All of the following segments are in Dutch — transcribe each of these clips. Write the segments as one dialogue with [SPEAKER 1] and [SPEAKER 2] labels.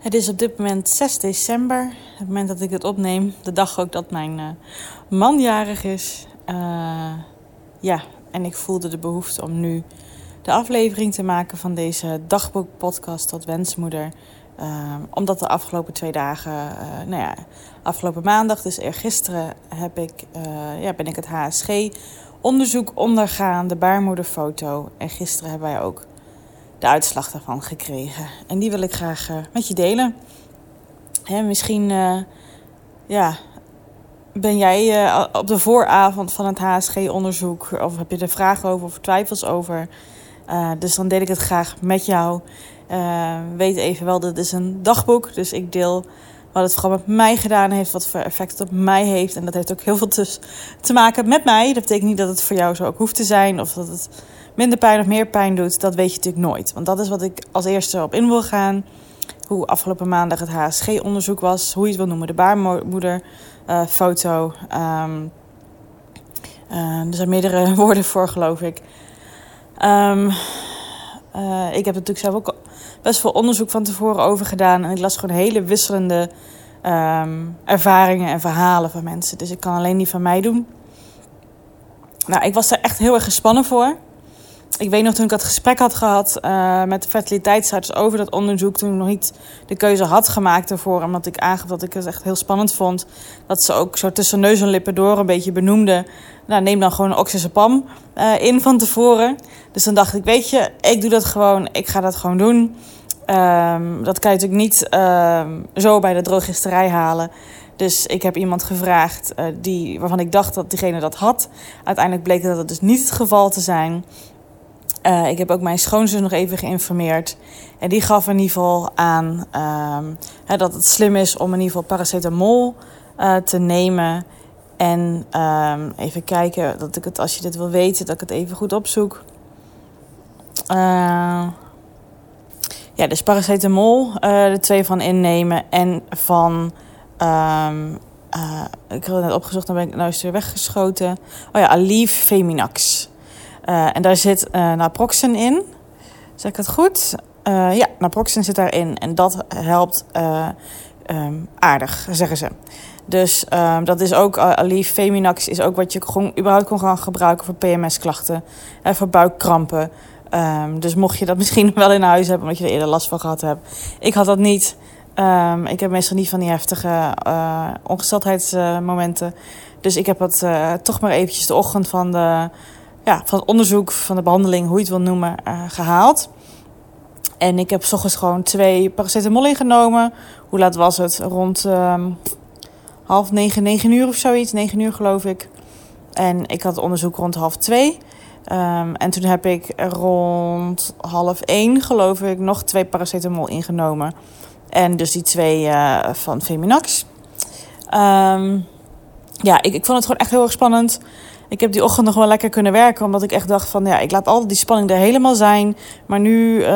[SPEAKER 1] Het is op dit moment 6 december, het moment dat ik het opneem. De dag ook dat mijn uh, man jarig is. Uh, ja, en ik voelde de behoefte om nu de aflevering te maken van deze dagboekpodcast tot wensmoeder. Uh, omdat de afgelopen twee dagen, nou ja, afgelopen maandag, dus eergisteren, heb ik, ja, ben ik het HSG-onderzoek ondergaan, de baarmoederfoto. En gisteren hebben wij ook de uitslag daarvan gekregen. En die wil ik graag uh, met je delen. Hè, misschien uh, ja, ben jij uh, op de vooravond van het HSG-onderzoek of heb je er vragen over of twijfels over. dus dan deel ik het graag met jou. weet even wel, dit is een dagboek. Dus ik deel wat het vooral met mij gedaan heeft, wat voor effect het op mij heeft. En dat heeft ook heel veel te, te maken met mij. Dat betekent niet dat het voor jou zo ook hoeft te zijn of dat het minder pijn of meer pijn doet, dat weet je natuurlijk nooit. Want dat is wat ik als eerste op in wil gaan. Hoe afgelopen maandag het HSG-onderzoek was, hoe je het wil noemen, de baarmoederfoto. Uh, um, uh, er zijn meerdere woorden voor, geloof ik. Um, uh, ik heb natuurlijk zelf ook best veel onderzoek van tevoren over gedaan. En ik las gewoon hele wisselende um, ervaringen en verhalen van mensen. Dus ik kan alleen die van mij doen. Nou, ik was er echt heel erg gespannen voor ik weet nog toen ik dat gesprek had gehad uh, met de fertiliteitsarts over dat onderzoek. Toen ik nog niet de keuze had gemaakt ervoor. Omdat ik aangaf dat ik het echt heel spannend vond. Dat ze ook zo tussen neus en lippen door een beetje benoemde. Nou, neem dan gewoon een oxazepam uh, in van tevoren. Dus dan dacht ik, weet je, ik doe dat gewoon. Ik ga dat gewoon doen. Um, dat kan je natuurlijk niet uh, zo bij de drogisterij halen. Dus ik heb iemand gevraagd uh, die, waarvan ik dacht dat diegene dat had. Uiteindelijk bleek dat het dus niet het geval te zijn. Uh, ik heb ook mijn schoonzus nog even geïnformeerd. En die gaf in ieder geval aan um, hè, dat het slim is om in ieder geval paracetamol uh, te nemen. En um, even kijken, dat ik het, als je dit wil weten, dat ik het even goed opzoek. Uh, ja, dus paracetamol, er twee van innemen en van... Um, ik had het net opgezocht, dan ben ik nou eens weer weggeschoten. Oh ja, Aleve Feminax. Uh, en daar zit uh, naproxen in. Zeg ik het goed? Uh, ja, naproxen zit daarin. En dat helpt um, aardig, zeggen ze. Dus um, dat is ook, Alif Feminax is ook wat je gewoon überhaupt kon gaan gebruiken voor PMS-klachten. En voor buikkrampen. Um, dus mocht je dat misschien wel in huis hebben, omdat je er eerder last van gehad hebt. Ik had dat niet. Ik heb meestal niet van die heftige ongesteldheidsmomenten. Dus ik heb het toch maar eventjes de ochtend van de ja, van het onderzoek, van de behandeling, hoe je het wil noemen, uh, gehaald. En ik heb s ochtends gewoon twee paracetamol ingenomen. Hoe laat was het? Rond um, half negen, negen uur of zoiets. Negen uur geloof ik. En ik had onderzoek rond half twee. Um, en toen heb ik rond half één, geloof ik, nog twee paracetamol ingenomen. En dus die twee uh, van Feminax. Um, ja, ik, ik vond het gewoon echt heel erg spannend ik heb die ochtend nog wel lekker kunnen werken. Omdat ik echt dacht van ja, ik laat altijd die spanning er helemaal zijn. Maar nu uh,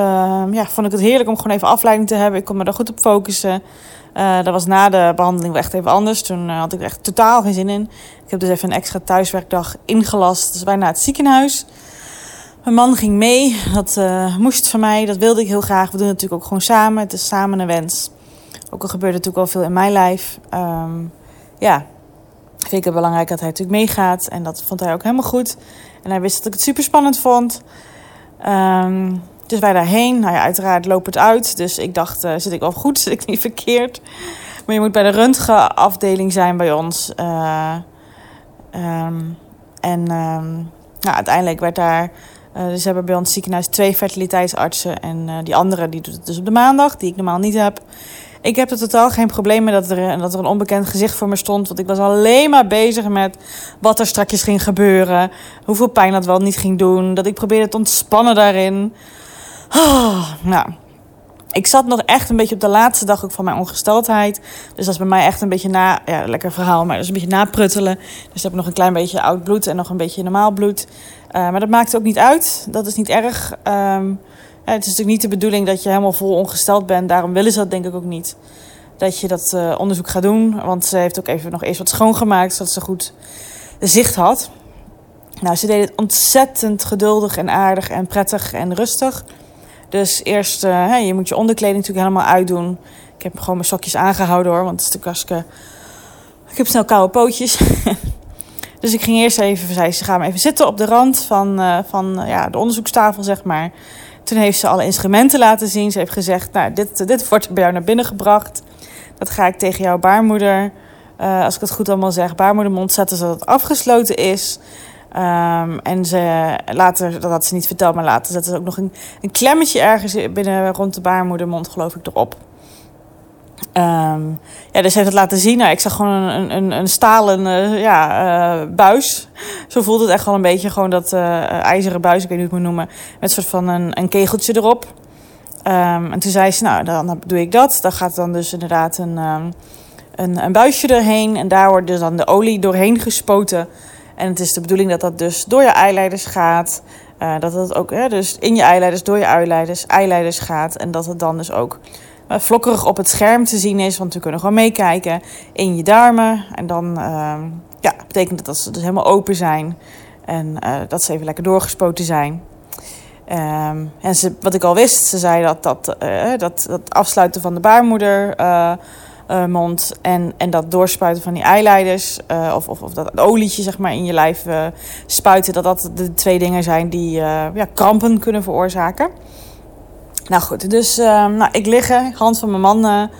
[SPEAKER 1] ja, vond ik het heerlijk om gewoon even afleiding te hebben. Ik kon me er goed op focussen. Uh, dat was na de behandeling wel echt even anders. Toen uh, had ik er echt totaal geen zin in. Ik heb dus even een extra thuiswerkdag ingelast. Dus bijna het ziekenhuis. Mijn man ging mee. Dat uh, moest van mij. Dat wilde ik heel graag. We doen het natuurlijk ook gewoon samen. Het is samen een wens. Ook al gebeurde natuurlijk wel veel in mijn lijf. Um, ja, vind ik het belangrijk dat hij natuurlijk meegaat. En dat vond hij ook helemaal goed. En hij wist dat ik het super spannend vond. Um, dus wij daarheen. Nou ja, uiteraard loopt het uit. Dus ik dacht, uh, zit ik wel goed? Zit ik niet verkeerd? Maar je moet bij de röntgenafdeling zijn bij ons. Uh, um, en um, uiteindelijk werd daar... Uh, dus hebben bij ons ziekenhuis twee fertiliteitsartsen. En die andere die doet het dus op de maandag, die ik normaal niet heb. Ik heb er totaal geen probleem mee dat er, dat er een onbekend gezicht voor me stond. Want ik was alleen maar bezig met wat er straks ging gebeuren. Hoeveel pijn dat wel niet ging doen. Dat ik probeerde te ontspannen daarin. Oh, nou, ik zat nog echt een beetje op de laatste dag ook van mijn ongesteldheid. Dus dat is bij mij echt een beetje na... Ja, lekker verhaal, maar dat is een beetje napruttelen. Dus heb ik nog een klein beetje oud bloed en nog een beetje normaal bloed. Uh, maar dat maakt ook niet uit. Dat is niet erg. Um, het is natuurlijk niet de bedoeling dat je helemaal vol ongesteld bent. Daarom willen ze dat denk ik ook niet. Dat je dat uh, onderzoek gaat doen. Want ze heeft ook even nog eens wat schoongemaakt. Zodat ze goed zicht had. Nou, ze deed het ontzettend geduldig en aardig en prettig en rustig. Dus eerst, uh, je moet je onderkleding natuurlijk helemaal uitdoen. Ik heb gewoon mijn sokjes aangehouden hoor, want het is natuurlijk hartstikke... Ik heb snel koude pootjes. dus ik ging eerst even, zei ze, ga maar even zitten op de rand van, uh, van ja, de onderzoekstafel, zeg maar. Toen heeft ze alle instrumenten laten zien. Ze heeft gezegd, nou, dit, dit wordt bij jou naar binnen gebracht. Dat ga ik tegen jouw baarmoeder, uh, als ik het goed allemaal zeg, baarmoedermond zetten zodat het afgesloten is. Um, en ze later, dat had ze niet verteld, maar later zetten ze ook nog een, een klemmetje ergens binnen rond de baarmoedermond, geloof ik, erop. Um, ja, dus heeft het laten zien. Nou, ik zag gewoon een, een, een stalen uh, ja, uh, buis. Zo voelt het echt wel een beetje. Gewoon dat uh, ijzeren buis, ik weet niet hoe ik het moet noemen. Met een soort van een, een kegeltje erop. Um, en toen zei ze, nou, dan doe ik dat. Dan gaat dan dus inderdaad een, um, een, een buisje erheen. En daar wordt dus dan de olie doorheen gespoten. En het is de bedoeling dat dat dus door je eileiders gaat. Dat het ook dus in je eileiders, door je eileiders, eileiders gaat. En dat het dan dus ook vlokkerig op het scherm te zien is. Want we kunnen gewoon meekijken in je darmen. En dan uh, ja, betekent dat dat ze dus helemaal open zijn. En uh, dat ze even lekker doorgespoten zijn. Um, en ze, wat ik al wist, ze zei dat dat, dat, dat afsluiten van de baarmoeder uh, mond. En, en dat doorspuiten van die eileiders, of, of, of dat olietje zeg maar, in je lijf spuiten, dat dat de twee dingen zijn die ja, krampen kunnen veroorzaken. Nou goed, dus nou, ik liggen, hand van mijn man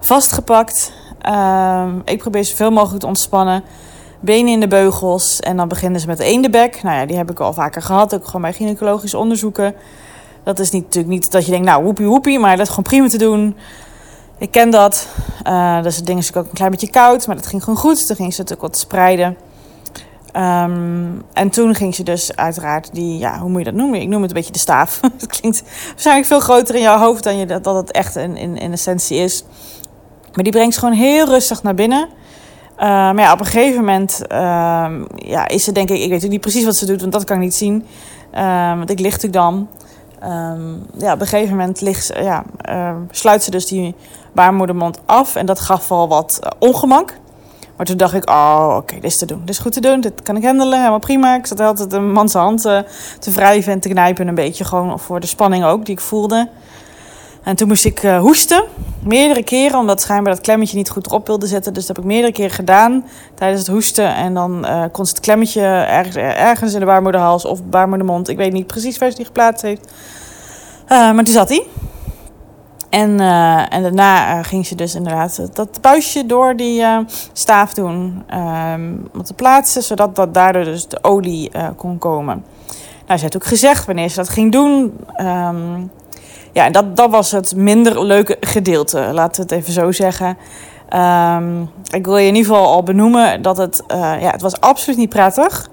[SPEAKER 1] vastgepakt. Ehm, ik probeer zoveel mogelijk te ontspannen. Benen in de beugels. En dan beginnen ze met eendebek. Nou ja, die heb ik al vaker gehad. Ook gewoon bij gynaecologische onderzoeken. Dat is niet, natuurlijk niet dat je denkt, nou woepie woepie. Maar dat is gewoon prima te doen. Ik ken dat. Uh, dus het ding is ook een klein beetje koud, maar dat ging gewoon goed. Toen ging ze natuurlijk wat spreiden. Um, en toen ging ze dus uiteraard die, ja, hoe moet je dat noemen? Ik noem het een beetje de staaf. Het klinkt waarschijnlijk veel groter in jouw hoofd dan je, dat, dat het echt in, in, in essentie is. Maar die brengt ze gewoon heel rustig naar binnen. Uh, maar ja, op een gegeven moment uh, ja, is ze denk ik, ik weet niet precies wat ze doet, want dat kan ik niet zien. Uh, want ik lig natuurlijk dan. Ja, op een gegeven moment ligt, ja, sluit ze dus die baarmoedermond af. En dat gaf wel wat uh, ongemak. Maar toen dacht ik, oh, oké, dit is te doen. Dit is goed te doen, dit kan ik handelen, helemaal prima. Ik zat altijd een mans hand uh, te wrijven en te knijpen een beetje. Gewoon voor de spanning ook die ik voelde. En toen moest ik uh, hoesten, meerdere keren, omdat schijnbaar dat klemmetje niet goed erop wilde zetten. Dus dat heb ik meerdere keren gedaan tijdens het hoesten. En dan uh, kon het klemmetje ergens, in de baarmoederhals of baarmoedermond. Ik weet niet precies waar ze die geplaatst heeft. Maar toen zat hij. En, uh, en daarna uh, ging ze dus inderdaad dat buisje door die staaf doen. Um, om te plaatsen, zodat dat daardoor dus de olie kon komen. Nou, ze heeft ook gezegd wanneer ze dat ging doen. Um, ja, dat, dat was het minder leuke gedeelte, laten we het even zo zeggen. Um, ik wil je in ieder geval al benoemen dat het, ja, het was absoluut niet prettig.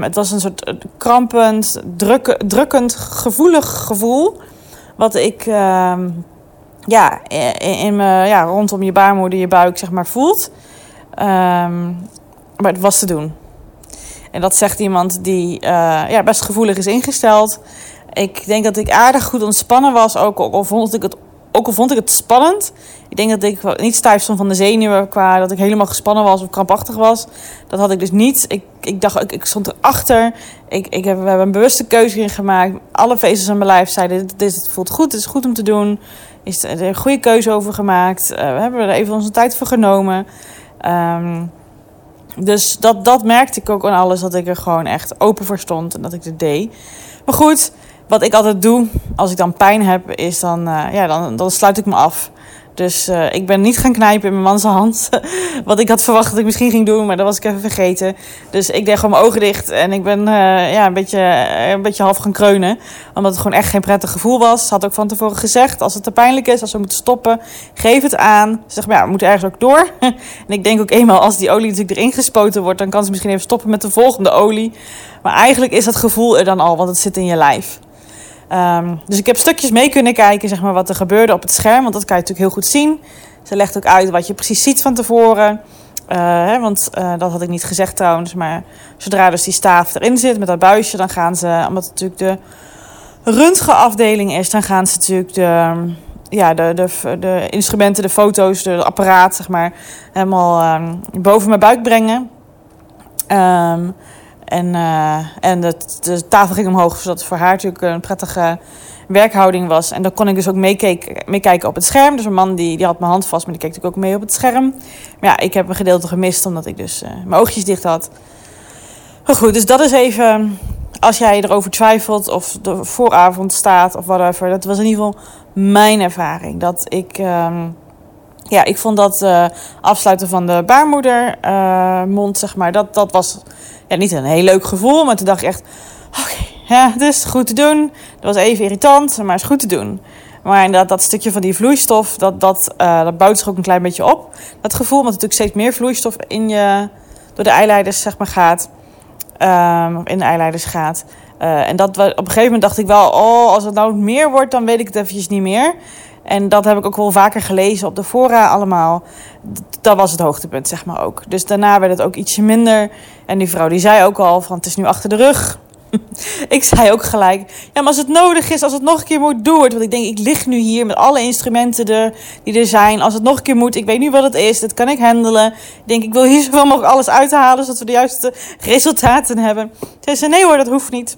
[SPEAKER 1] Het was een soort krampend, druk, drukkend, gevoelig gevoel. Wat ik um, ja, in, in ja, rondom je baarmoeder, je buik, zeg maar, voelt. Um, maar het was te doen. En dat zegt iemand die uh, ja, best gevoelig is ingesteld. Ik denk dat ik aardig goed ontspannen was, ook al vond ik het, ook al vond ik het spannend. Ik denk dat ik niet stijf stond van de zenuwen qua dat ik helemaal gespannen was of krampachtig was. Dat had ik dus niet. Ik, ik dacht, ik, ik stond erachter. Ik, ik heb, we hebben een bewuste keuze in gemaakt. Alle vezels aan mijn lijf zeiden, dit, voelt goed, het is goed om te doen. Is er een goede keuze over gemaakt. Uh, we hebben er even onze tijd voor genomen. Um, dus dat, dat merkte ik ook aan alles, dat ik er gewoon echt open voor stond en dat ik het deed. Maar goed, wat ik altijd doe als ik dan pijn heb, is dan, uh, ja, dan, dan sluit ik me af. Dus uh, ik ben niet gaan knijpen in mijn man's hand. Wat ik had verwacht dat ik misschien ging doen, maar dat was ik even vergeten. Dus ik deed gewoon mijn ogen dicht en ik ben uh, ja, een, beetje, een beetje half gaan kreunen. Omdat het gewoon echt geen prettig gevoel was. Had ook van tevoren gezegd, als het te pijnlijk is, als we moeten stoppen, geef het aan. Ze zegt, maar ja, we moeten ergens ook door. en ik denk ook eenmaal, als die olie natuurlijk erin gespoten wordt, dan kan ze misschien even stoppen met de volgende olie. Maar eigenlijk is dat gevoel er dan al, want het zit in je lijf. Um, dus ik heb stukjes mee kunnen kijken, zeg maar, wat er gebeurde op het scherm. Want dat kan je natuurlijk heel goed zien. Ze legt ook uit wat je precies ziet van tevoren. Uh, hè, want uh, dat had ik niet gezegd trouwens. Maar zodra dus die staaf erin zit met dat buisje, dan gaan ze, omdat het natuurlijk de röntgenafdeling is, dan gaan ze natuurlijk de, ja, de, de, de instrumenten, de foto's, de, apparaat, zeg maar, helemaal um, boven mijn buik brengen. Um, En, uh, en de, tafel ging omhoog, zodat het voor haar natuurlijk een prettige werkhouding was. En dan kon ik dus ook meekijken op het scherm. Dus een man die, die had mijn hand vast, maar die keek natuurlijk ook mee op het scherm. Maar ja, ik heb een gedeelte gemist, omdat ik dus uh, mijn oogjes dicht had. Goed, dus dat is even... Als jij erover twijfelt of de vooravond staat of whatever. Dat was in ieder geval mijn ervaring. Dat ik... Um, ja, ik vond dat uh, afsluiten van de baarmoedermond, zeg maar, dat, dat was ja, niet een heel leuk gevoel. Maar toen dacht ik echt, oké, ja, het is goed te doen. Dat was even irritant, maar is goed te doen. Maar inderdaad, dat stukje van die vloeistof, dat, dat, uh, dat bouwt zich ook een klein beetje op. Dat gevoel, want natuurlijk steeds meer vloeistof in je, door de eileiders zeg maar, gaat. Um, in de eileiders gaat. Uh, en dat, op een gegeven moment dacht ik wel, oh, als het nou meer wordt, dan weet ik het eventjes niet meer. En dat heb ik ook wel vaker gelezen op de fora allemaal. Dat was het hoogtepunt, zeg maar ook. Dus daarna werd het ook ietsje minder. En die vrouw die zei ook al van het is nu achter de rug. ik zei ook gelijk, ja, maar als het nodig is, als het nog een keer moet, doe het. Want ik denk, ik lig nu hier met alle instrumenten er, die er zijn. Als het nog een keer moet, ik weet nu wat het is, dat kan ik handelen. Ik denk, ik wil hier zoveel mogelijk alles uithalen, zodat we de juiste resultaten hebben. Ze zei, nee hoor, dat hoeft niet.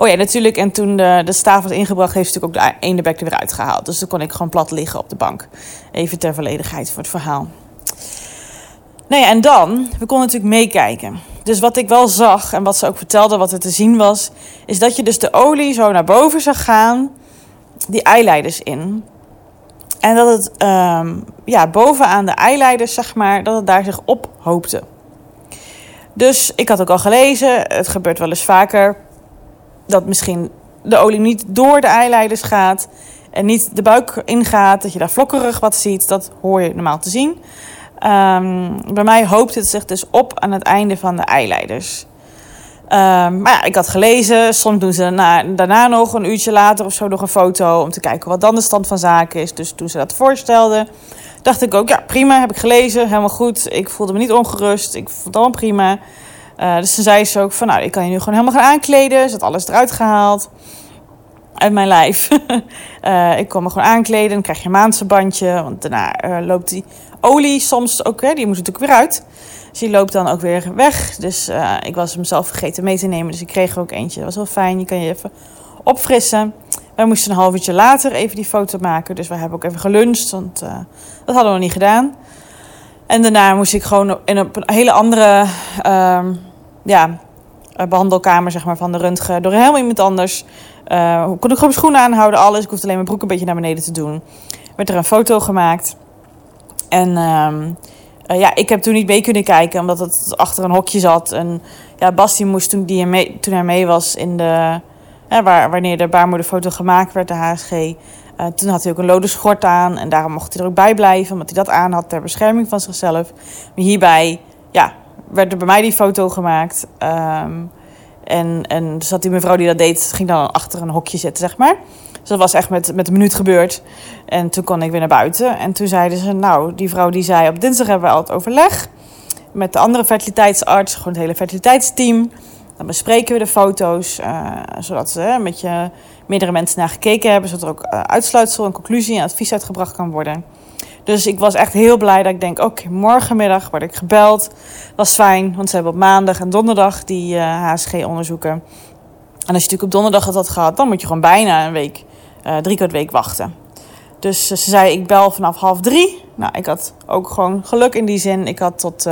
[SPEAKER 1] Oh ja, natuurlijk. En toen de, de staaf was ingebracht, heeft natuurlijk ook de ene bek er weer uitgehaald. Dus dan kon ik gewoon plat liggen op de bank. Even ter volledigheid voor het verhaal. Nou ja, en dan, we konden natuurlijk meekijken. Dus wat ik wel zag en wat ze ook vertelde, wat er te zien was, is dat je dus de olie zo naar boven zag gaan, die eileiders in. En dat het um, ja, bovenaan de eileiders, zeg maar, dat het daar zich ophoopte. Dus ik had ook al gelezen, het gebeurt wel eens vaker dat misschien de olie niet door de eileiders gaat en niet de buik ingaat, dat je daar vlokkerig wat ziet. Dat hoor je normaal te zien. Um, bij mij hoopt het zich dus op aan het einde van de eileiders. Um, maar ja, ik had gelezen, soms doen ze daarna, daarna, nog een uurtje later of zo nog een foto om te kijken wat dan de stand van zaken is. Dus toen ze dat voorstelden, dacht ik ook, ja prima, heb ik gelezen, helemaal goed. Ik voelde me niet ongerust, ik vond het allemaal prima. Uh, dus toen zei ze ook van, nou, ik kan je nu gewoon helemaal gaan aankleden. Ze had alles eruit gehaald uit mijn lijf. uh, ik kon me gewoon aankleden, dan krijg je een maandverbandje. Want daarna uh, loopt die olie soms ook, hè, die moet natuurlijk weer uit. Dus die loopt dan ook weer weg. Dus ik was hem zelf vergeten mee te nemen. Dus ik kreeg er ook eentje. Dat was wel fijn, je kan je even opfrissen. Wij moesten een half uurtje later even die foto maken. Dus we hebben ook even geluncht, want dat hadden we nog niet gedaan. En daarna moest ik gewoon in op een hele andere... Um, ja, eh, behandelkamer zeg maar, van de röntgen door helemaal iemand anders. Uh, kon ik gewoon schoenen aanhouden, alles. Ik hoefde alleen mijn broek een beetje naar beneden te doen. Werd er een foto gemaakt. En uh, uh, ja, ik heb toen niet mee kunnen kijken, omdat het achter een hokje zat. En ja, Basti moest toen, die mee, toen hij mee was in de... waar, wanneer de baarmoederfoto gemaakt werd, de HSG... toen had hij ook een lode schort aan en daarom mocht hij er ook bij blijven, omdat hij dat aan had ter bescherming van zichzelf. Maar hierbij, ja, werd er bij mij die foto gemaakt. Um, en, en dat die mevrouw die dat deed, ging dan achter een hokje zitten, zeg maar. Dus dat was echt met, met een minuut gebeurd. En toen kon ik weer naar buiten. En toen zeiden ze, nou, die vrouw die zei... op dinsdag hebben we al het overleg met de andere fertiliteitsarts. Gewoon het hele fertiliteitsteam. Dan bespreken we de foto's, uh, zodat ze met je meerdere mensen naar gekeken hebben... zodat er ook uh, uitsluitsel en conclusie en advies uitgebracht kan worden... Dus ik was echt heel blij dat ik denk, oké, morgenmiddag word ik gebeld. Was fijn, want ze hebben op maandag en donderdag die HSG-onderzoeken. En als je natuurlijk op donderdag het had gehad, dan moet je gewoon bijna een week, uh, drie kwart week wachten. Dus uh, ze zei, ik bel vanaf half drie. Nou, ik had ook gewoon geluk in die zin. Ik had tot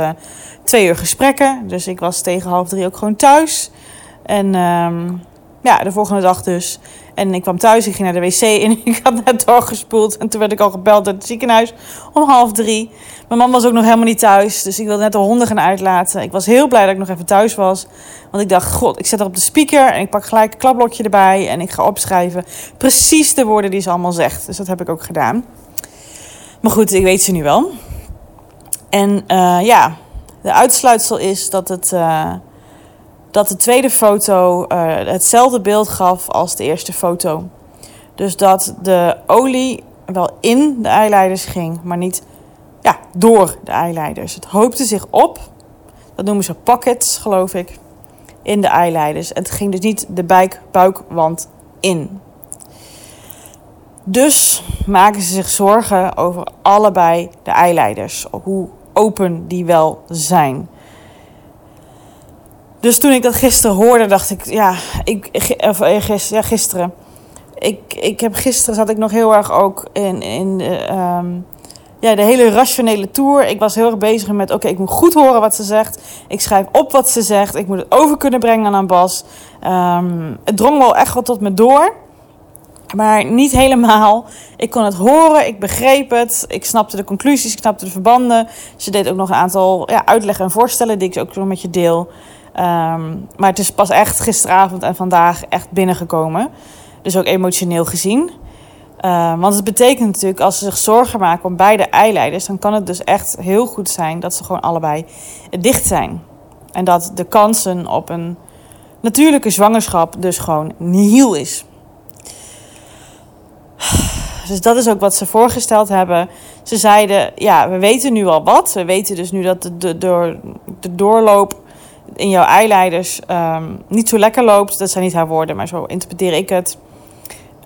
[SPEAKER 1] twee uur gesprekken. Dus ik was tegen half drie ook gewoon thuis. En um, ja, de volgende dag dus. En ik kwam thuis, ik ging naar de wc en ik had net doorgespoeld. En toen werd ik al gebeld uit het ziekenhuis om half drie. Mijn man was ook nog helemaal niet thuis, dus ik wilde net de honden gaan uitlaten. Ik was heel blij dat ik nog even thuis was. Want ik dacht, god, ik zet er op de speaker en ik pak gelijk een klapblokje erbij. En ik ga opschrijven precies de woorden die ze allemaal zegt. Dus dat heb ik ook gedaan. Maar goed, ik weet ze nu wel. En uh, ja, de uitsluitsel is dat het... Uh, dat de tweede foto uh, hetzelfde beeld gaf als de eerste foto. Dus dat de olie wel in de eileiders ging, maar niet ja, door de eileiders. Het hoopte zich op, dat noemen ze pockets, geloof ik, in de eileiders. Het ging dus niet de buik, buikwand in. Dus maken ze zich zorgen over allebei de eileiders, hoe open die wel zijn. Dus toen ik dat gisteren hoorde, dacht ik, ja, ik, of, eh, gisteren, ja, gisteren. Ik, ik heb gisteren zat ik nog heel erg ook in, in de, ehm, ja, de hele rationele tour. Ik was heel erg bezig met, oké, ik moet goed horen wat ze zegt. Ik schrijf op wat ze zegt. Ik moet het over kunnen brengen aan Bas. Um, het drong wel echt wel tot me door. Maar niet helemaal. Ik kon het horen, ik begreep het, ik snapte de conclusies, ik snapte de verbanden. Ze deed ook nog een aantal ja, uitleggen en voorstellen die ik ook nog met je deel. Um, maar het is pas echt gisteravond en vandaag echt binnengekomen. Dus ook emotioneel gezien. Uh, want het betekent natuurlijk, als ze zich zorgen maken om beide eileiders, dan kan het dus echt heel goed zijn dat ze gewoon allebei dicht zijn. En dat de kansen op een natuurlijke zwangerschap dus gewoon nihil is. Dus dat is ook wat ze voorgesteld hebben. Ze zeiden, ja, we weten nu al wat. We weten dus nu dat de, door, de doorloop in jouw eileiders um, niet zo lekker loopt. Dat zijn niet haar woorden, maar zo interpreteer ik het.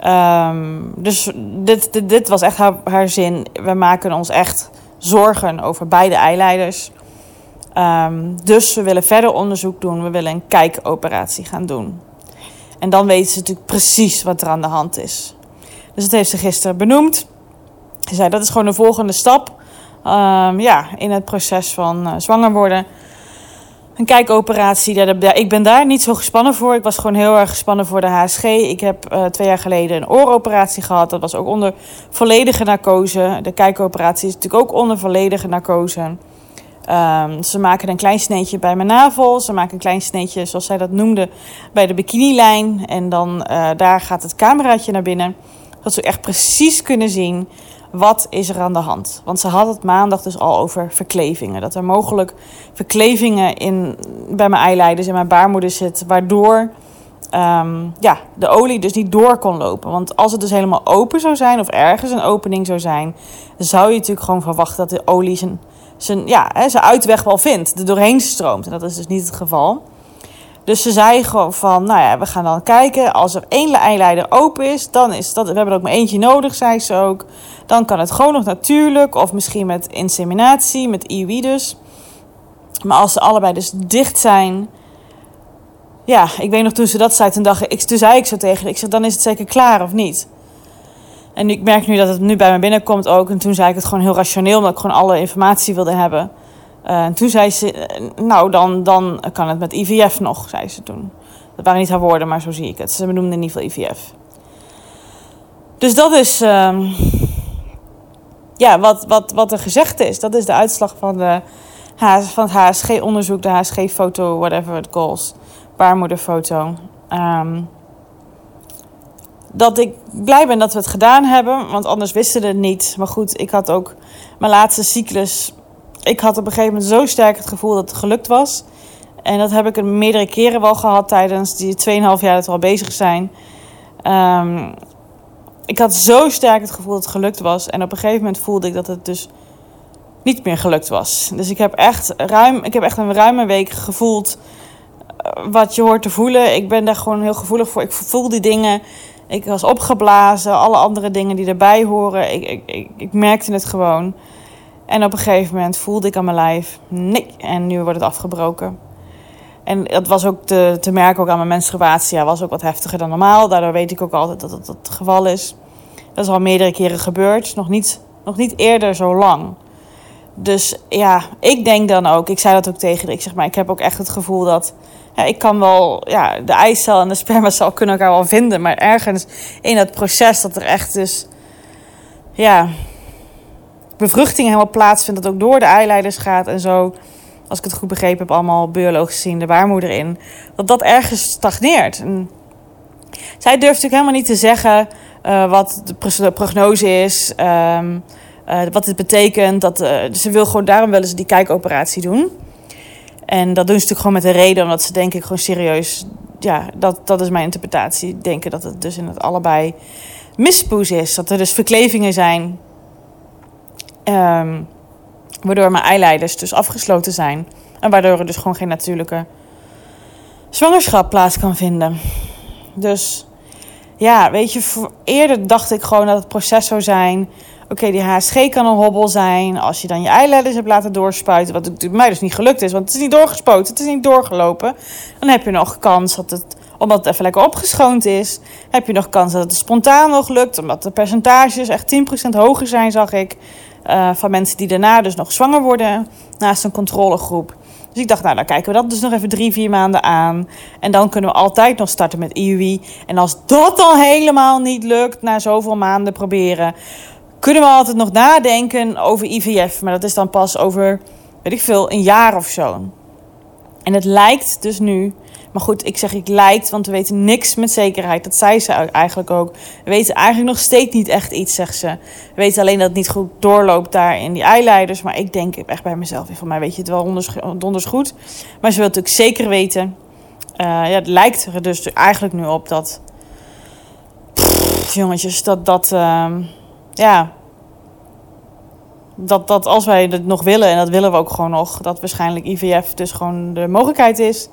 [SPEAKER 1] Um, dus dit, dit, dit, was echt haar, zin. We maken ons echt zorgen over beide eileiders. Um, dus we willen verder onderzoek doen. We willen een kijkoperatie gaan doen. En dan weten ze natuurlijk precies wat er aan de hand is. Dus dat heeft ze gisteren benoemd. Ze zei dat is gewoon de volgende stap ja, in het proces van uh, zwanger worden. Een kijkoperatie, ja, ik ben daar niet zo gespannen voor. Ik was gewoon heel erg gespannen voor de HSG. Ik heb uh, twee jaar geleden een ooroperatie gehad. Dat was ook onder volledige narcose. De kijkoperatie is natuurlijk ook onder volledige narcose. Um, ze maken een klein sneetje bij mijn navel. Ze maken een klein sneetje, zoals zij dat noemde, bij de bikinilijn. En dan uh, daar gaat het cameraatje naar binnen. Dat ze echt precies kunnen zien wat is er aan de hand. Want ze had het maandag dus al over verklevingen. Dat er mogelijk verklevingen in, bij mijn eileiders en mijn baarmoeder zit, waardoor um, ja, de olie dus niet door kon lopen. Want als het dus helemaal open zou zijn, of ergens een opening zou zijn, zou je natuurlijk gewoon verwachten dat de olie zijn, zijn, ja, zijn uitweg wel vindt, er doorheen stroomt. En dat is dus niet het geval. Dus ze zei gewoon van, nou ja, we gaan dan kijken. Als er één eileider open is, dan is dat... We hebben er ook maar eentje nodig, zei ze ook. Dan kan het gewoon nog natuurlijk. Of misschien met inseminatie, met IUI dus. Maar als ze allebei dus dicht zijn... Ja, ik weet nog toen ze dat zei, toen, dacht ik, toen zei ik zo tegen ik zeg, dan is het zeker klaar of niet? En ik merk nu dat het nu bij me binnenkomt ook. En toen zei ik het gewoon heel rationeel, omdat ik gewoon alle informatie wilde hebben. Uh, en toen zei ze, eh, nou dan, dan kan het met IVF nog, zei ze toen. Dat waren niet haar woorden, maar zo zie ik het. Ze benoemde ieder geval IVF. Dus dat is uh, ja, wat, wat, wat er gezegd is. Dat is de uitslag van, de, van het HSG-onderzoek, de HSG-foto, whatever it calls. Baarmoederfoto. Um, dat ik blij ben dat we het gedaan hebben, want anders wisten we het niet. Maar goed, ik had ook mijn laatste cyclus ik had op een gegeven moment zo sterk het gevoel dat het gelukt was. En dat heb ik meerdere keren wel gehad tijdens die 2,5 jaar dat we al bezig zijn. Um, ik had zo sterk het gevoel dat het gelukt was. En op een gegeven moment voelde ik dat het dus niet meer gelukt was. Dus ik heb echt, ruim, ik heb echt een ruime week gevoeld eh, wat je hoort te voelen. Ik ben daar gewoon heel gevoelig voor. Ik voel die dingen. Ik was opgeblazen. Alle andere dingen die erbij horen. Ik, ik, ik merkte het gewoon. En op een gegeven moment voelde ik aan mijn lijf, nee, en nu wordt het afgebroken. En dat was ook te, te merken ook aan mijn menstruatie. Ja, was ook wat heftiger dan normaal. Daardoor weet ik ook altijd dat het het geval is. Dat is al meerdere keren gebeurd. Nog niet, nog niet eerder zo lang. Dus ja, ik denk dan ook, ik zei dat ook tegen ik zeg maar, ik heb ook echt het gevoel dat, ik kan wel, ja, de eicel en de spermacel kunnen elkaar wel vinden, maar ergens in dat proces dat er echt dus, ja, bevruchting helemaal plaatsvindt. Dat ook door de eileiders gaat en zo. Als ik het goed begrepen heb, allemaal biologisch gezien de baarmoeder in. Dat dat ergens stagneert. Zij durft natuurlijk helemaal niet te zeggen uh, wat de prognose is. Um, uh, wat het betekent. Dat, uh, ze wil gewoon, daarom willen ze die kijkoperatie doen. En dat doen ze natuurlijk gewoon met de reden, omdat ze denk ik gewoon serieus. Ja, dat, dat is mijn interpretatie. Denken dat het dus in het allebei mispoes is. Dat er dus verklevingen zijn Um, waardoor mijn eileiders dus afgesloten zijn. En waardoor er dus gewoon geen natuurlijke zwangerschap plaats kan vinden. Dus ja, weet je, eerder dacht ik gewoon dat het proces zou zijn. Oké, die HSG kan een hobbel zijn. Als je dan je eileiders hebt laten doorspuiten, wat mij dus niet gelukt is, want het is niet doorgespoten, het is niet doorgelopen. Dan heb je nog kans dat het, omdat het even lekker opgeschoond is, heb je nog kans dat het spontaan nog lukt, omdat de percentages echt 10% hoger zijn, zag ik. Uh, van mensen die daarna dus nog zwanger worden naast een controlegroep. Dus ik dacht, nou, dan kijken we dat dus nog even drie, vier maanden aan. En dan kunnen we altijd nog starten met IUI. En als dat al helemaal niet lukt, na zoveel maanden proberen, kunnen we altijd nog nadenken over IVF. Maar dat is dan pas over, weet ik veel, een jaar of zo. En het lijkt dus nu. Maar goed, ik zeg ik lijkt, want we weten niks met zekerheid. Dat zei ze eigenlijk ook. We weten eigenlijk nog steeds niet echt iets, zegt ze. We weten alleen dat het niet goed doorloopt daar in die eileiders. Maar ik denk echt bij mezelf, van mij weet je het wel donders goed. Maar ze wil natuurlijk zeker weten. Uh, ja, het lijkt er dus eigenlijk nu op dat... Pff, jongetjes, dat... dat uh, ja, dat, dat als wij het nog willen, en dat willen we ook gewoon nog, dat waarschijnlijk IVF dus gewoon de mogelijkheid is.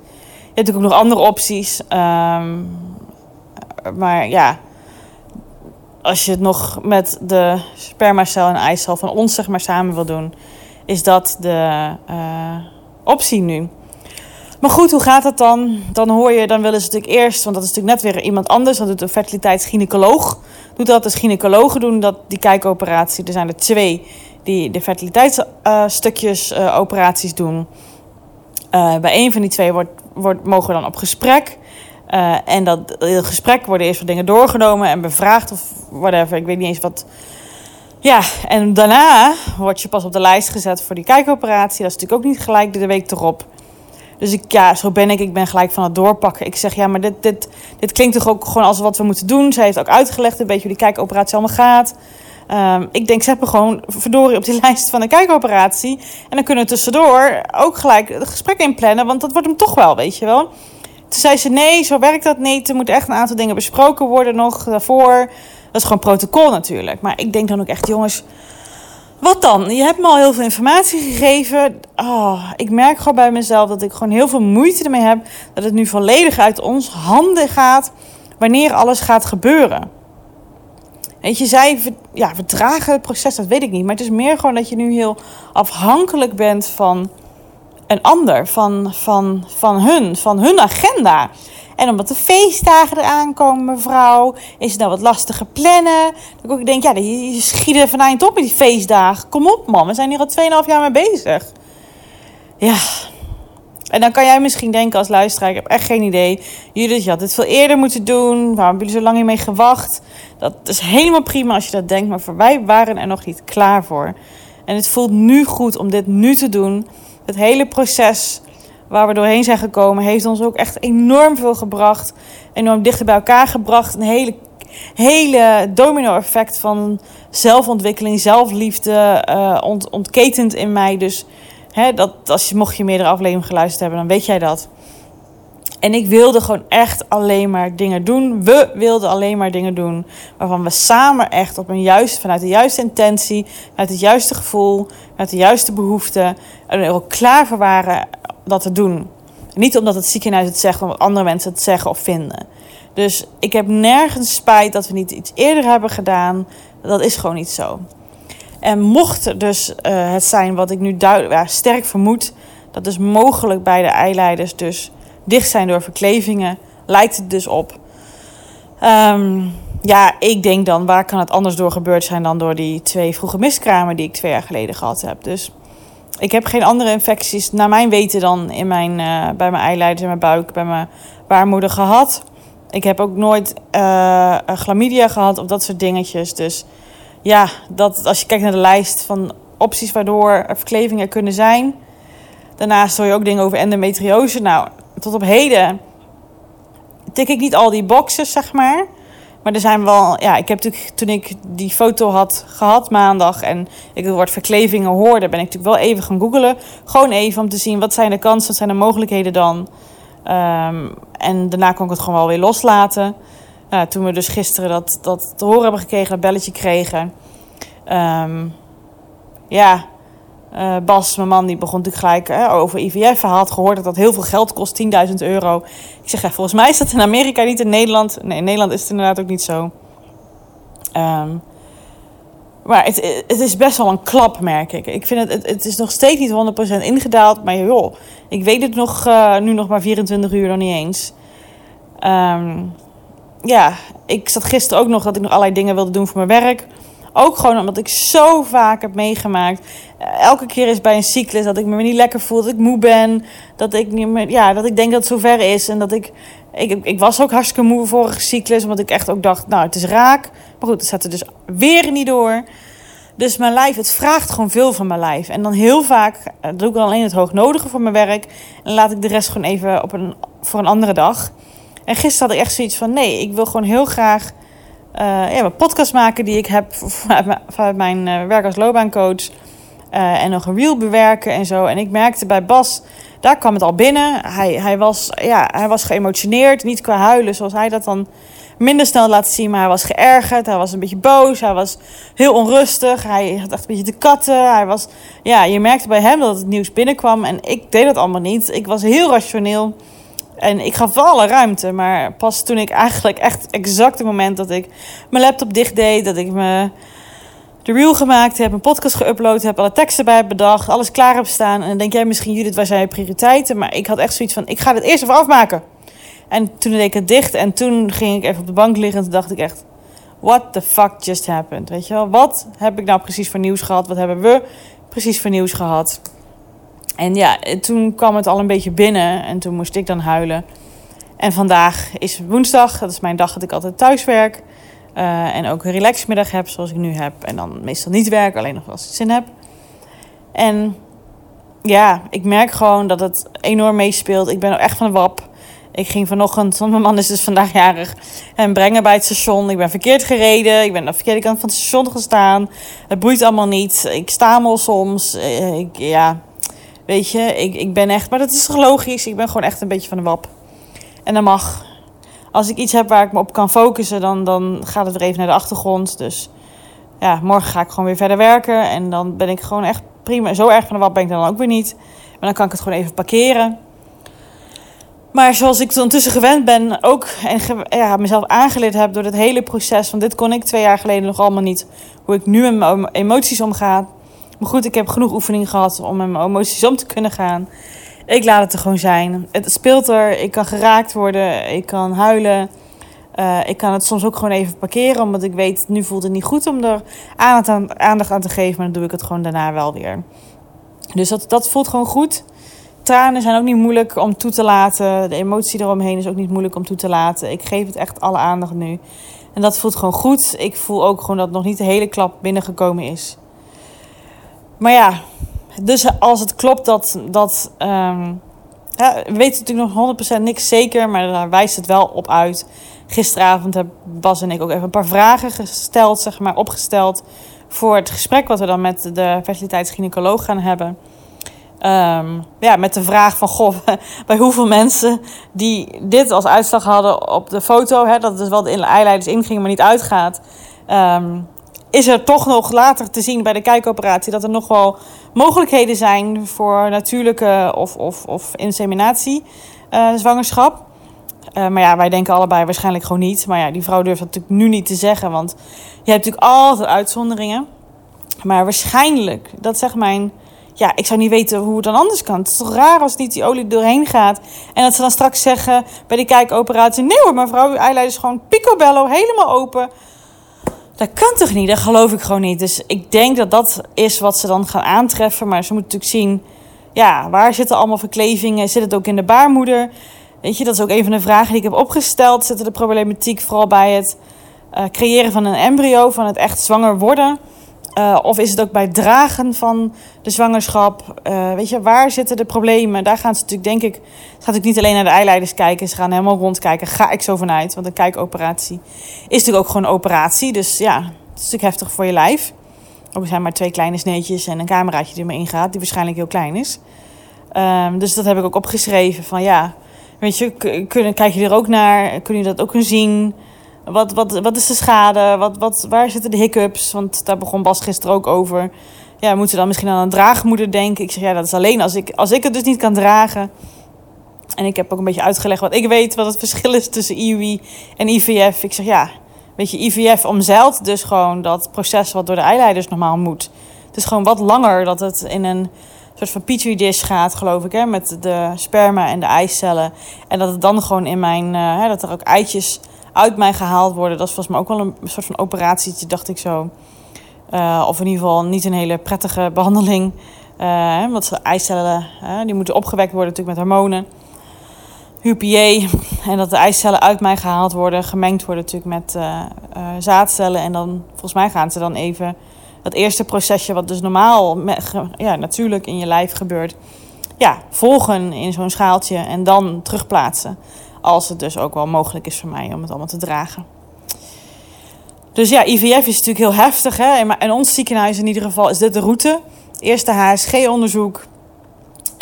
[SPEAKER 1] Natuurlijk ook nog andere opties. Um, maar ja, als je het nog met de spermacel en eicel van ons zeg maar samen wil doen, is dat de uh, optie nu. Maar goed, hoe gaat dat dan? Dan hoor je, dan willen ze natuurlijk eerst, want dat is natuurlijk net weer iemand anders. Dat doet een fertiliteitsgynaecoloog. Doet dat, dus gynaecologen doen dat, die kijkoperatie. Er zijn er twee die de fertiliteitsstukjes uh, operaties doen. Bij een van die twee wordt, wordt, mogen we dan op gesprek. Uh, en dat in gesprek worden eerst wat dingen doorgenomen en bevraagd of whatever. Ik weet niet eens wat. Ja, en daarna word je pas op de lijst gezet voor die kijkoperatie. Dat is natuurlijk ook niet gelijk de week erop. Dus ik, ja, zo ben ik. Ik ben gelijk van het doorpakken. Ik zeg, ja, maar dit, dit, dit klinkt toch ook gewoon als wat we moeten doen. Zij heeft ook uitgelegd een beetje hoe die kijkoperatie allemaal gaat. Um, ik denk, zet me gewoon verdorie op die lijst van de kijkoperatie. En dan kunnen we tussendoor ook gelijk het gesprek inplannen. Want dat wordt hem toch wel, weet je wel. Toen zei ze, nee, zo werkt dat niet. Er moeten echt een aantal dingen besproken worden nog daarvoor. Dat is gewoon protocol natuurlijk. Maar ik denk dan ook echt, jongens... Wat dan? Je hebt me al heel veel informatie gegeven. Oh, ik merk gewoon bij mezelf dat ik gewoon heel veel moeite ermee heb. Dat het nu volledig uit ons handen gaat. Wanneer alles gaat gebeuren. Weet je, zij ja, vertragen het proces, dat weet ik niet. Maar het is meer gewoon dat je nu heel afhankelijk bent van een ander, van, van, van hun, van hun agenda. En omdat de feestdagen eraan komen, mevrouw, is het nou wat lastiger plannen. Dat ik denk, ja, je schiet van eind op met die feestdagen. Kom op, man, we zijn hier al 2,5 jaar mee bezig. Ja, en dan kan jij misschien denken als luisteraar, ik heb echt geen idee. Judith, je had dit veel eerder moeten doen. Waarom hebben jullie zo lang hiermee gewacht? Dat is helemaal prima als je dat denkt, maar voor wij waren er nog niet klaar voor. En het voelt nu goed om dit nu te doen. Het hele proces waar we doorheen zijn gekomen, heeft ons ook echt enorm veel gebracht. Enorm dichter bij elkaar gebracht. Een hele, hele domino-effect van zelfontwikkeling, zelfliefde uh, ont, ontketend in mij. Dus hè, dat, als je, mocht je meerdere afleveringen geluisterd hebben, dan weet jij dat. En ik wilde gewoon echt alleen maar dingen doen. We wilden alleen maar dingen doen waarvan we samen echt op een juist, vanuit de juiste intentie, vanuit het juiste gevoel, vanuit de juiste behoeften, er ook klaar voor waren dat te doen. Niet omdat het ziekenhuis het zegt, omdat andere mensen het zeggen of vinden. Dus ik heb nergens spijt dat we niet iets eerder hebben gedaan. Dat is gewoon niet zo. En mocht dus uh, het zijn wat ik nu duidelijk, sterk vermoed, dat dus mogelijk bij de eileiders dus dicht zijn door verklevingen, lijkt het dus op. Um, ja, ik denk dan, waar kan het anders door gebeurd zijn dan door die twee vroege miskramen die ik twee jaar geleden gehad heb. Dus ik heb geen andere infecties, naar mijn weten, dan in mijn, uh, bij mijn eileiders in mijn buik, bij mijn baarmoeder gehad. Ik heb ook nooit uh, chlamydia gehad of dat soort dingetjes. Dus ja, dat, als je kijkt naar de lijst van opties waardoor er verklevingen kunnen zijn. Daarnaast hoor je ook dingen over endometriose. Nou, tot op heden tik ik niet al die boxes, zeg maar. Maar er zijn wel, ja, ik heb natuurlijk toen ik die foto had gehad maandag en ik het woord verklevingen hoorde, ben ik natuurlijk wel even gaan googelen. Gewoon even om te zien wat zijn de kansen, wat zijn de mogelijkheden dan. Um, en daarna kon ik het gewoon wel weer loslaten. Uh, toen we dus gisteren dat, dat te horen hebben gekregen, dat belletje kregen. Um, ja, uh, Bas, mijn man, die begon natuurlijk gelijk hè, over IVF. Hij had gehoord dat dat heel veel geld kost, 10.000 euro. Ik zeg, ja, volgens mij is dat in Amerika niet in Nederland. Nee, in Nederland is het inderdaad ook niet zo. Um, Maar het, het is best wel een klap, merk ik. Ik vind het, het, is nog steeds niet 100% ingedaald. Maar joh, ik weet het nog, uh, nu nog maar 24 uur nog niet eens. Um, ja, ik zat gisteren ook nog dat ik nog allerlei dingen wilde doen voor mijn werk. Ook gewoon omdat ik zo vaak heb meegemaakt. Elke keer is bij een cyclus dat ik me niet lekker voel, dat ik moe ben. Dat ik, niet meer, ja, dat ik denk dat het zover is. En dat ik, ik, ik was ook hartstikke moe vorige cyclus. Omdat ik echt ook dacht, nou het is raak. Maar goed, het zat er dus weer niet door. Dus mijn lijf, het vraagt gewoon veel van mijn lijf. En dan heel vaak eh, doe ik dan alleen het hoognodige voor mijn werk. En laat ik de rest gewoon even op een, voor een andere dag. En gisteren had ik echt zoiets van: nee, ik wil gewoon heel graag uh, ja, mijn podcast maken die ik heb vanuit mijn uh, werk als loopbaancoach. Uh, en nog een reel bewerken en zo. En ik merkte bij Bas, daar kwam het al binnen. Hij, hij, was, ja, hij was geëmotioneerd, niet qua huilen zoals hij dat dan minder snel laat zien. Maar hij was geërgerd, hij was een beetje boos, hij was heel onrustig. Hij had echt een beetje te katten. Hij was, ja, je merkte bij hem dat het nieuws binnenkwam. En ik deed dat allemaal niet. Ik was heel rationeel. En ik gaf alle ruimte, maar pas toen ik eigenlijk echt exact het moment dat ik mijn laptop dicht deed, dat ik me de reel gemaakt heb, mijn podcast geüpload heb, alle teksten bij bedacht, alles klaar heb staan. En dan denk jij misschien, Judith, waar zijn je prioriteiten? Maar ik had echt zoiets van, ik ga dit eerst even afmaken. En toen deed ik het dicht en toen ging ik even op de bank liggen en toen dacht ik echt, what the fuck just happened? Weet je wel, wat heb ik nou precies voor nieuws gehad? Wat hebben we precies voor nieuws gehad? En ja, toen kwam het al een beetje binnen en toen moest ik dan huilen. En vandaag is woensdag, dat is mijn dag dat ik altijd thuis werk. Uh, en ook een relaxmiddag heb zoals ik nu heb. En dan meestal niet werk, alleen nog als ik zin heb. En ja, ik merk gewoon dat het enorm meespeelt. Ik ben echt van de wap. Ik ging vanochtend, want mijn man is dus vandaag jarig, hem brengen bij het station. Ik ben verkeerd gereden. Ik ben aan de verkeerde kant van het station gestaan. Het boeit allemaal niet. Ik stamel soms. Eh, ik, ja, Weet je, ik, ik ben echt, maar dat is toch logisch? Ik ben gewoon echt een beetje van de wap. En dat mag. Als ik iets heb waar ik me op kan focussen, dan, dan gaat het weer even naar de achtergrond. Dus ja, morgen ga ik gewoon weer verder werken. En dan ben ik gewoon echt prima. Zo erg van de wap ben ik dan ook weer niet. Maar dan kan ik het gewoon even parkeren. Maar zoals ik ondertussen gewend ben, ook en ja, mezelf aangeleerd heb door het hele proces. Want dit kon ik twee jaar geleden nog allemaal niet. Hoe ik nu met mijn emoties omga. Maar goed, ik heb genoeg oefening gehad om met mijn emoties om te kunnen gaan. Ik laat het er gewoon zijn. Het speelt er. Ik kan geraakt worden. Ik kan huilen. Uh, ik kan het soms ook gewoon even parkeren. Omdat ik weet, nu voelt het niet goed om er aandacht aan te geven. Maar dan doe ik het gewoon daarna wel weer. Dus dat, dat voelt gewoon goed. Tranen zijn ook niet moeilijk om toe te laten. De emotie eromheen is ook niet moeilijk om toe te laten. Ik geef het echt alle aandacht nu. En dat voelt gewoon goed. Ik voel ook gewoon dat nog niet de hele klap binnengekomen is. Maar ja, dus als het klopt dat. dat um, we weten natuurlijk nog 100% niks zeker, maar daar wijst het wel op uit. Gisteravond hebben Bas en ik ook even een paar vragen gesteld, zeg maar, opgesteld. Voor het gesprek wat we dan met de fertiliteitsgynaecoloog gaan hebben. Um, ja, met de vraag van, goh, bij hoeveel mensen die dit als uitslag hadden op de foto, hè, dat het dus wel de eileiders ingingen, maar niet uitgaat. Um, is er toch nog later te zien bij de kijkoperatie dat er nog wel mogelijkheden zijn voor natuurlijke of, of, of inseminatie uh, zwangerschap. Uh, maar ja, wij denken allebei waarschijnlijk gewoon niet. Maar ja, die vrouw durft dat natuurlijk nu niet te zeggen, want je hebt natuurlijk altijd uitzonderingen. Maar waarschijnlijk, dat zegt mijn. Ja, ik zou niet weten hoe het dan anders kan. Het is toch raar als niet die olie doorheen gaat. En dat ze dan straks zeggen bij die kijkoperatie: nee hoor, mevrouw, uw eileider is gewoon picobello, helemaal open. Dat kan toch niet? Dat geloof ik gewoon niet. Dus ik denk dat dat is wat ze dan gaan aantreffen. Maar ze moeten natuurlijk zien, ja, waar zitten allemaal verklevingen? Zit het ook in de baarmoeder? Weet je, dat is ook een van de vragen die ik heb opgesteld. Zit er de problematiek vooral bij het uh, creëren van een embryo, van het echt zwanger worden? Uh, of is het ook bij het dragen van de zwangerschap? Uh, weet je, waar zitten de problemen? Daar gaan ze natuurlijk, denk ik, ze gaat ook niet alleen naar de eileiders kijken. Ze gaan helemaal rondkijken. Ga ik zo vanuit. Want een kijkoperatie is natuurlijk ook gewoon een operatie. Dus ja, het is natuurlijk heftig voor je lijf. Ook er zijn maar twee kleine sneetjes en een cameraatje die erin gaat, die waarschijnlijk heel klein is. Um, dus dat heb ik ook opgeschreven. Van ja, weet je, kunnen, kijk je er ook naar? Kun je dat ook kunnen zien? Wat, wat, wat is de schade? Wat, wat, waar zitten de hiccups? Want daar begon Bas gisteren ook over. Ja, moeten we dan misschien aan een draagmoeder denken? Ik zeg, ja, dat is alleen als ik, als ik het dus niet kan dragen. En ik heb ook een beetje uitgelegd wat ik weet, wat het verschil is tussen IUI en IVF. Ik zeg, ja, Weet je, IVF omzeilt dus gewoon dat proces wat door de eileiders normaal moet. Het is gewoon wat langer dat het in een soort van petri dish gaat, geloof ik, hè, met de sperma en de eicellen. En dat het dan gewoon in mijn, uh, hè, dat er ook eitjes uit mij gehaald worden. Dat volgens mij ook wel een soort van operatietje, dacht ik zo. Uh, of in ieder geval niet een hele prettige behandeling. Uh, want de eicellen die moeten opgewekt worden natuurlijk met hormonen. HUPA. En dat de eicellen uit mij gehaald worden, gemengd worden natuurlijk met uh, zaadcellen. En dan, volgens mij gaan ze dan even dat eerste procesje, wat dus normaal, ja, natuurlijk in je lijf gebeurt, ja, volgen in zo'n schaaltje en dan terugplaatsen. Als het dus ook wel mogelijk is voor mij om het allemaal te dragen. Dus ja, IVF is natuurlijk heel heftig. Hè? In ons ziekenhuis in ieder geval is dit de route. Eerste HSG-onderzoek.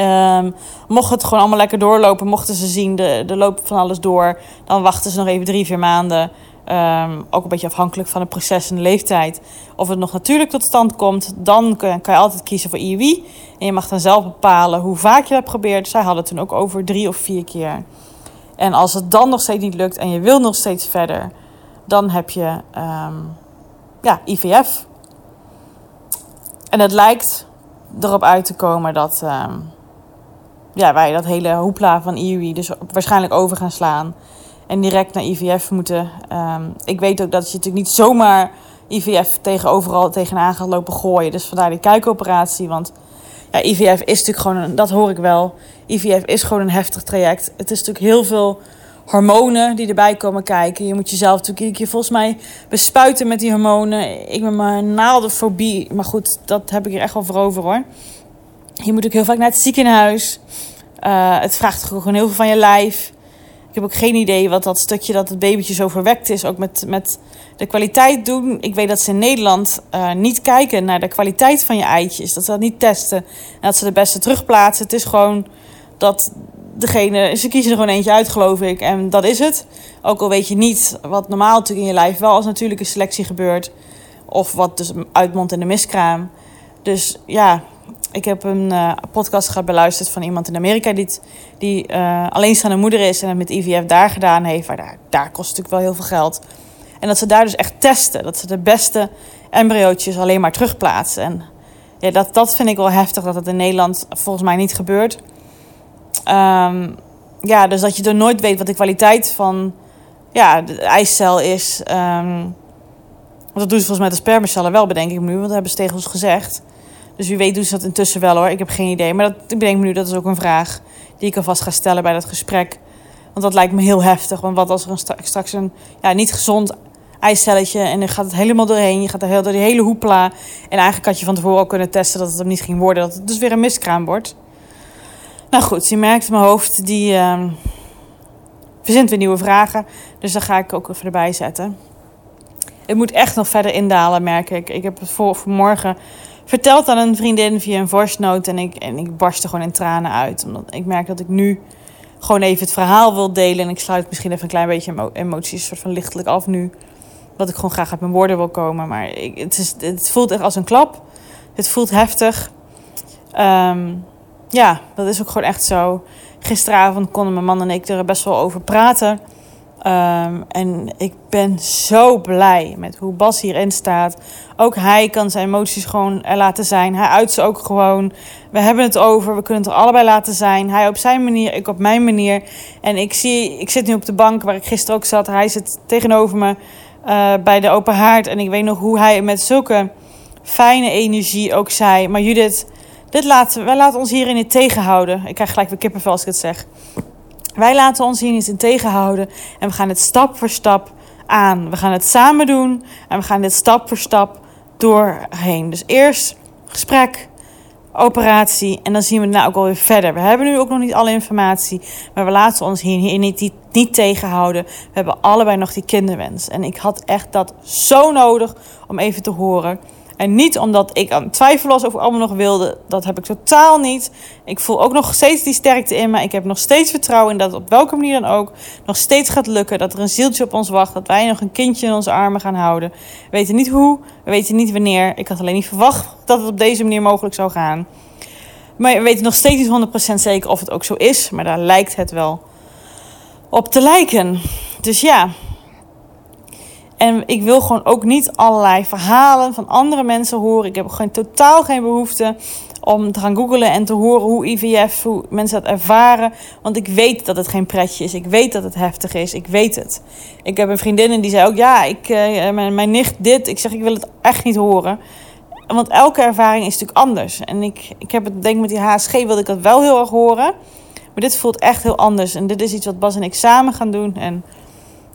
[SPEAKER 1] Um, mocht het gewoon allemaal lekker doorlopen, mochten ze zien de, de loop van alles door, dan wachten ze nog even drie, vier maanden. Um, ook een beetje afhankelijk van het proces en de leeftijd. Of het nog natuurlijk tot stand komt, dan kan, kan je altijd kiezen voor IUI. En je mag dan zelf bepalen hoe vaak je dat probeert. Zij hadden toen ook over drie of vier keer. En als het dan nog steeds niet lukt en je wil nog steeds verder, dan heb je um, ja, IVF. En het lijkt erop uit te komen dat um, ja, wij dat hele hoepla van IUI dus waarschijnlijk over gaan slaan. En direct naar IVF moeten. Um, ik weet ook dat je natuurlijk niet zomaar IVF tegen overal tegenaan gaat lopen gooien. Dus vandaar die kijkoperatie. Want ja, IVF is natuurlijk gewoon, een, dat hoor ik wel. IVF is gewoon een heftig traject. Het is natuurlijk heel veel hormonen die erbij komen kijken. Je moet jezelf natuurlijk keer volgens mij bespuiten met die hormonen. Ik ben mijn naaldenfobie. Maar goed, dat heb ik er echt wel voor over hoor. Je moet ook heel vaak naar het ziekenhuis. Uh, het vraagt gewoon heel veel van je lijf. Heb ook geen idee wat dat stukje dat het babytje zo verwekt is, ook met, met de kwaliteit doen. Ik weet dat ze in Nederland uh, niet kijken naar de kwaliteit van je eitjes. Dat ze dat niet testen. En dat ze de beste terugplaatsen. Het is gewoon dat degene, ze kiezen er gewoon eentje uit, geloof ik. En dat is het. Ook al weet je niet wat normaal natuurlijk in je lijf wel als natuurlijke selectie gebeurt. Of wat dus uitmondt in de miskraam. Dus ja, ik heb een uh, podcast gehad beluisterd van iemand in Amerika die, die uh, alleenstaande moeder is en het met IVF daar gedaan heeft. Maar daar, daar kost natuurlijk wel heel veel geld. En dat ze daar dus echt testen. Dat ze de beste embryootjes alleen maar terugplaatsen. En ja, dat, dat vind ik wel heftig dat dat in Nederland volgens mij niet gebeurt. Um, ja, dus dat je er nooit weet wat de kwaliteit van ja, de eicel is. Um, want dat doen ze volgens mij de spermacellen wel, bedenk ik nu. Want dat hebben Stegels gezegd. Dus wie weet doen ze dat intussen wel hoor. Ik heb geen idee. Maar dat, ik bedenk me nu, dat is ook een vraag die ik alvast ga stellen bij dat gesprek. Want dat lijkt me heel heftig. Want wat als er een straks een ja, niet gezond eicelletje en dan gaat het helemaal doorheen. Je gaat er heel door die hele hoepla. En eigenlijk had je van tevoren ook kunnen testen dat het hem niet ging worden. Dat het dus weer een miskraam wordt. Nou goed, je merkt mijn hoofd, die uh, verzint weer nieuwe vragen. Dus daar ga ik ook even erbij zetten. Het moet echt nog verder indalen, merk ik. Ik heb het voor, vanmorgen verteld aan een vriendin via een voice note. En ik, en ik barstte gewoon in tranen uit. Omdat ik merk dat ik nu gewoon even het verhaal wil delen. En ik sluit misschien even een klein beetje emoties soort van lichtelijk af nu. Dat ik gewoon graag uit mijn woorden wil komen. Maar ik, het, is, het voelt echt als een klap. Het voelt heftig. Um, ja, dat is ook gewoon echt zo. Gisteravond konden mijn man en ik er best wel over praten. Um, en ik ben zo blij met hoe Bas hierin staat. Ook hij kan zijn emoties gewoon er laten zijn. Hij uit ze ook gewoon. We hebben het over. We kunnen het er allebei laten zijn. Hij op zijn manier, ik op mijn manier. En ik zie, ik zit nu op de bank waar ik gisteren ook zat. Hij zit tegenover me uh, bij de open haard. En ik weet nog hoe hij met zulke fijne energie ook zei. Maar Judith, dit laten, wij laten ons hierin niet tegenhouden. Ik krijg gelijk weer kippenvel als ik het zeg. Wij laten ons hier niet in tegenhouden. En we gaan het stap voor stap aan. We gaan het samen doen. En we gaan dit stap voor stap doorheen. Dus eerst gesprek, operatie. En dan zien we het ook alweer verder. We hebben nu ook nog niet alle informatie. Maar we laten ons hier, hier niet, niet tegenhouden. We hebben allebei nog die kinderwens. En ik had echt dat zo nodig om even te horen. En niet omdat ik aan twijfel was of ik allemaal nog wilde. Dat heb ik totaal niet. Ik voel ook nog steeds die sterkte in me. Ik heb nog steeds vertrouwen in dat het op welke manier dan ook nog steeds gaat lukken. Dat er een zieltje op ons wacht. Dat wij nog een kindje in onze armen gaan houden. We weten niet hoe. We weten niet wanneer. Ik had alleen niet verwacht dat het op deze manier mogelijk zou gaan. Maar we weten nog steeds niet 100% zeker of het ook zo is. Maar daar lijkt het wel op te lijken. Dus ja, En ik wil gewoon ook niet allerlei verhalen van andere mensen horen. Ik heb gewoon totaal geen behoefte om te gaan googlen en te horen hoe IVF, hoe mensen dat ervaren. Want ik weet dat het geen pretje is. Ik weet dat het heftig is. Ik weet het. Ik heb een vriendin en die zei ook, ja, ik, uh, mijn, mijn nicht dit. Ik zeg, ik wil het echt niet horen. Want elke ervaring is natuurlijk anders. En ik, ik heb het, denk met die HSG wilde ik dat wel heel erg horen. Maar dit voelt echt heel anders. En dit is iets wat Bas en ik samen gaan doen. En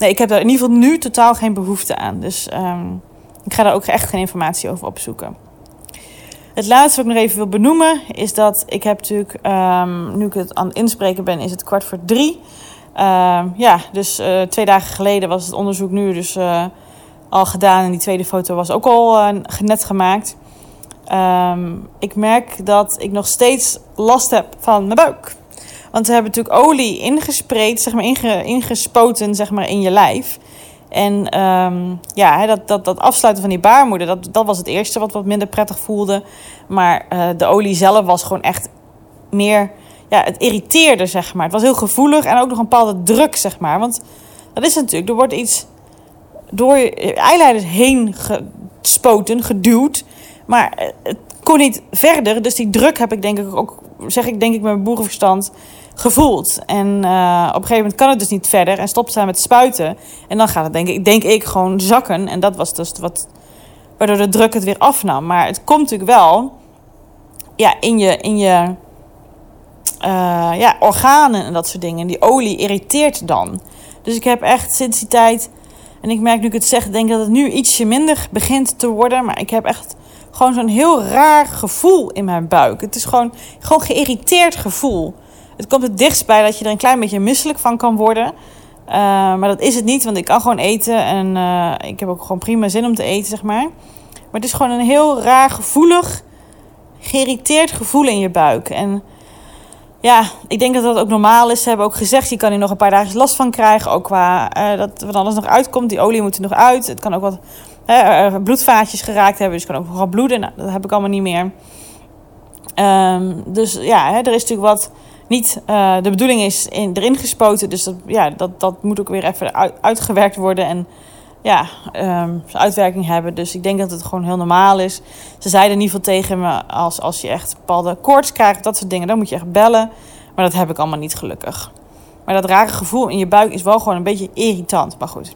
[SPEAKER 1] ik heb daar in ieder geval nu totaal geen behoefte aan. Dus um, ik ga daar ook echt geen informatie over opzoeken. Het laatste wat ik nog even wil benoemen is dat ik heb natuurlijk, um, nu ik het aan het inspreken ben, is het kwart voor drie. Uh, ja, dus uh, twee dagen geleden was het onderzoek nu dus uh, al gedaan en die tweede foto was ook al uh, net gemaakt. Ik merk dat ik nog steeds last heb van mijn buik. Want we hebben natuurlijk olie ingespreid, zeg maar inge, ingespoten zeg maar, in je lijf. En um, ja, dat, dat, dat afsluiten van die baarmoeder, dat, dat was het eerste wat wat minder prettig voelde. Maar uh, de olie zelf was gewoon echt meer, ja, het irriteerde, zeg maar. Het was heel gevoelig en ook nog een bepaalde druk, zeg maar. Want dat is natuurlijk, er wordt iets door je eileiders heen gespoten, geduwd. Maar eh, het kon niet verder, dus die druk heb ik denk ik ook, zeg ik denk ik met mijn boerenverstand gevoeld. En uh, op een gegeven moment kan het dus niet verder en stopt zij met spuiten. En dan gaat het denk ik, denk ik gewoon zakken. En dat was dus wat, waardoor de druk het weer afnam. Maar het komt natuurlijk wel ja, in je, in je uh, ja, organen en dat soort dingen. Die olie irriteert dan. Dus ik heb echt sinds die tijd... En ik merk nu ik het zeg, denk dat het nu ietsje minder begint te worden. Maar ik heb echt gewoon zo'n heel raar gevoel in mijn buik. Het is gewoon, gewoon geïrriteerd gevoel. Het komt het dichtst bij dat je er een klein beetje misselijk van kan worden. Uh, maar dat is het niet, want ik kan gewoon eten. En uh, ik heb ook gewoon prima zin om te eten, zeg maar. Maar het is gewoon een heel raar, gevoelig, geïrriteerd gevoel in je buik. En ja, ik denk dat dat ook normaal is. Ze hebben ook gezegd, je kan hier nog een paar dagen last van krijgen. Ook qua uh, dat wat alles nog uitkomt. Die olie moet er nog uit. Het kan ook wat bloedvaatjes geraakt hebben. Dus het kan ook nog wat bloeden. Nou, dat heb ik allemaal niet meer. Um, dus ja, hè, er is natuurlijk wat niet uh, de bedoeling is in, erin gespoten. Dus dat, ja, dat, dat moet ook weer even uit, uitgewerkt worden en ja, um, uitwerking hebben. Dus ik denk dat het gewoon heel normaal is. Ze zeiden in ieder geval tegen me, als, als je echt bepaalde koorts krijgt, dat soort dingen, dan moet je echt bellen. Maar dat heb ik allemaal niet gelukkig. Maar dat rare gevoel in je buik is wel gewoon een beetje irritant. Maar goed.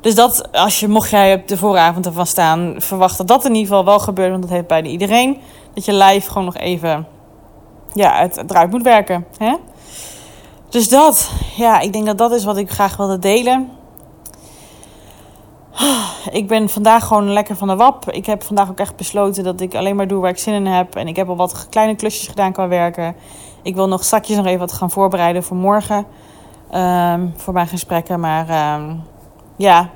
[SPEAKER 1] Dus dat, als je, mocht jij op de vooravond ervan staan, verwacht dat dat in ieder geval wel gebeurt. Want dat heeft bijna iedereen. Dat je lijf gewoon nog even ja, het, het eruit moet werken. Hè? Dus dat, ja, ik denk dat dat is wat ik graag wilde delen. Ik ben vandaag gewoon lekker van de wap. Ik heb vandaag ook echt besloten dat ik alleen maar doe waar ik zin in heb. En ik heb al wat kleine klusjes gedaan qua werken. Ik wil nog zakjes nog even wat gaan voorbereiden voor morgen. Um, voor mijn gesprekken. Maar um, ja,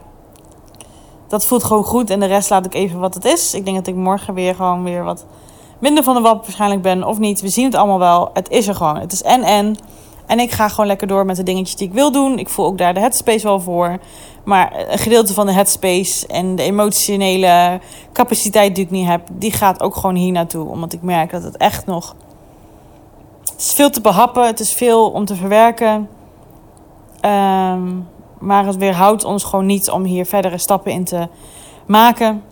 [SPEAKER 1] dat voelt gewoon goed. En de rest laat ik even wat het is. Ik denk dat ik morgen weer gewoon weer wat minder van de wap waarschijnlijk ben of niet. We zien het allemaal wel. Het is er gewoon. Het is en en. En ik ga gewoon lekker door met de dingetjes die ik wil doen. Ik voel ook daar de headspace wel voor. Maar een gedeelte van de headspace en de emotionele capaciteit die ik niet heb, die gaat ook gewoon hier naartoe. Omdat ik merk dat het echt nog. Het is veel te behappen, het is veel om te verwerken. Um, maar het weerhoudt ons gewoon niet om hier verdere stappen in te maken.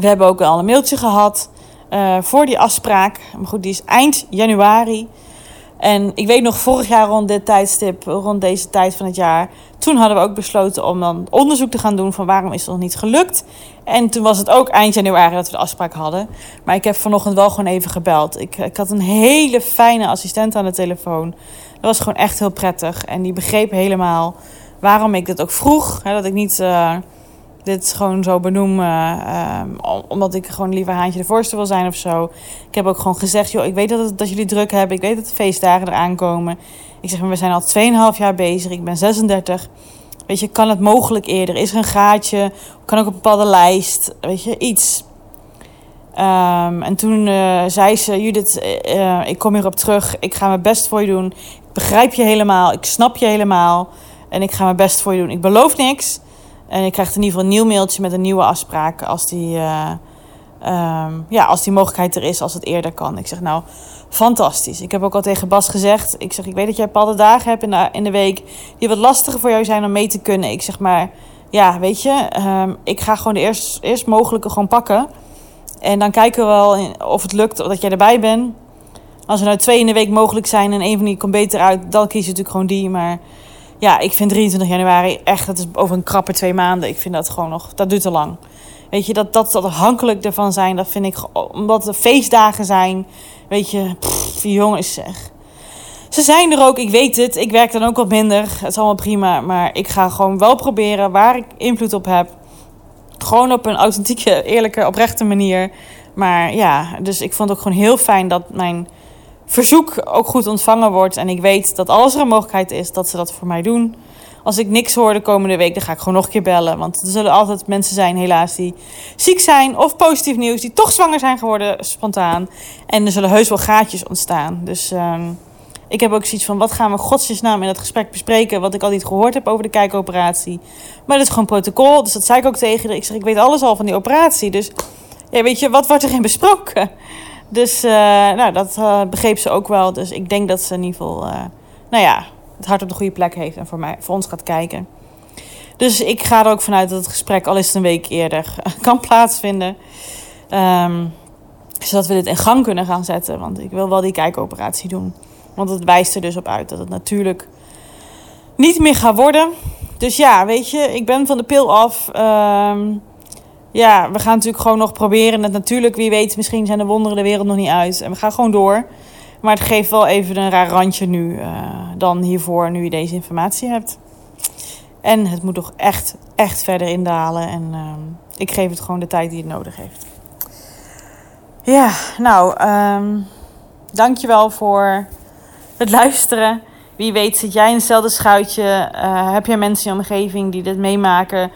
[SPEAKER 1] We hebben ook al een mailtje gehad uh, voor die afspraak. Maar goed, die is eind januari. En ik weet nog, vorig jaar rond dit tijdstip, rond deze tijd van het jaar, toen hadden we ook besloten om dan onderzoek te gaan doen van waarom is het nog niet gelukt. En toen was het ook eind januari dat we de afspraak hadden. Maar ik heb vanochtend wel gewoon even gebeld. Ik, ik had een hele fijne assistent aan de telefoon. Dat was gewoon echt heel prettig. En die begreep helemaal waarom ik dat ook vroeg. Hè, dat ik niet. Uh, dit gewoon zo benoem. Uh, um, omdat ik gewoon liever haantje de voorste wil zijn of zo. Ik heb ook gewoon gezegd, joh, ik weet dat, dat jullie druk hebben. Ik weet dat de feestdagen eraan komen. Ik zeg, maar we zijn al 2,5 jaar bezig. Ik ben 36. Weet je, kan het mogelijk eerder? Is er een gaatje? Kan ook een bepaalde lijst? Weet je, iets. Um, en toen uh, zei ze, Judith, uh, ik kom hierop terug. Ik ga mijn best voor je doen. Ik begrijp je helemaal. Ik snap je helemaal. En ik ga mijn best voor je doen. Ik beloof niks. En ik krijg in ieder geval een nieuw mailtje met een nieuwe afspraak als die, uh, um, ja, als die mogelijkheid er is, als het eerder kan. Ik zeg nou, fantastisch. Ik heb ook al tegen Bas gezegd, ik zeg, ik weet dat jij bepaalde dagen hebt in de, in de week die wat lastiger voor jou zijn om mee te kunnen. Ik zeg maar, ja, weet je, ehm, ik ga gewoon de eerst, eerst mogelijke gewoon pakken. En dan kijken we wel of het lukt dat jij erbij bent. Als er nou twee in de week mogelijk zijn en een van die komt beter uit, dan kies je natuurlijk gewoon die. Maar ja, ik vind 23 januari echt, dat is over een krappe twee maanden. Ik vind dat gewoon nog, dat duurt te lang. Weet je, dat, dat, dat afhankelijk ervan zijn, dat vind ik, omdat het feestdagen zijn. Weet je, pff, jongens zeg. Ze zijn er ook, ik weet het. Ik werk dan ook wat minder. Het is allemaal prima. Maar ik ga gewoon wel proberen waar ik invloed op heb. Gewoon op een authentieke, eerlijke, oprechte manier. Maar ja, dus ik vond het ook gewoon heel fijn dat mijn verzoek ook goed ontvangen wordt. En ik weet dat als er een mogelijkheid is, dat ze dat voor mij doen. Als ik niks hoor de komende week, dan ga ik gewoon nog een keer bellen. Want er zullen altijd mensen zijn, helaas, die ziek zijn. Of positief nieuws, die toch zwanger zijn geworden, spontaan. En er zullen heus wel gaatjes ontstaan. Dus uh, ik heb ook zoiets van, wat gaan we godsjesnaam in dat gesprek bespreken... wat ik al niet gehoord heb over de kijkoperatie. Maar dat is gewoon protocol, dus dat zei ik ook tegen. Ik zeg, ik weet alles al van die operatie, dus... Ja, weet je, wat wordt erin besproken? Dus uh, nou, dat uh, begreep ze ook wel. Dus ik denk dat ze in ieder geval, uh, nou ja, het hart op de goede plek heeft en voor, mij, voor ons gaat kijken. Dus ik ga er ook vanuit dat het gesprek, al het een week eerder, kan plaatsvinden. Um, zodat we dit in gang kunnen gaan zetten. Want ik wil wel die kijkoperatie doen. Want het wijst er dus op uit dat het natuurlijk niet meer gaat worden. Dus ja, weet je, ik ben van de pil af. Um, ja, we gaan natuurlijk gewoon nog proberen. Het natuurlijk, wie weet, misschien zijn de wonderen de wereld nog niet uit. En we gaan gewoon door. Maar het geeft wel even een raar randje nu uh, dan hiervoor, nu je deze informatie hebt. En het moet toch echt, echt verder indalen. En uh, ik geef het gewoon de tijd die het nodig heeft. Ja, nou, um, dankjewel voor het luisteren. Wie weet zit jij in hetzelfde schuitje. Uh, heb jij mensen in je omgeving die dit meemaken...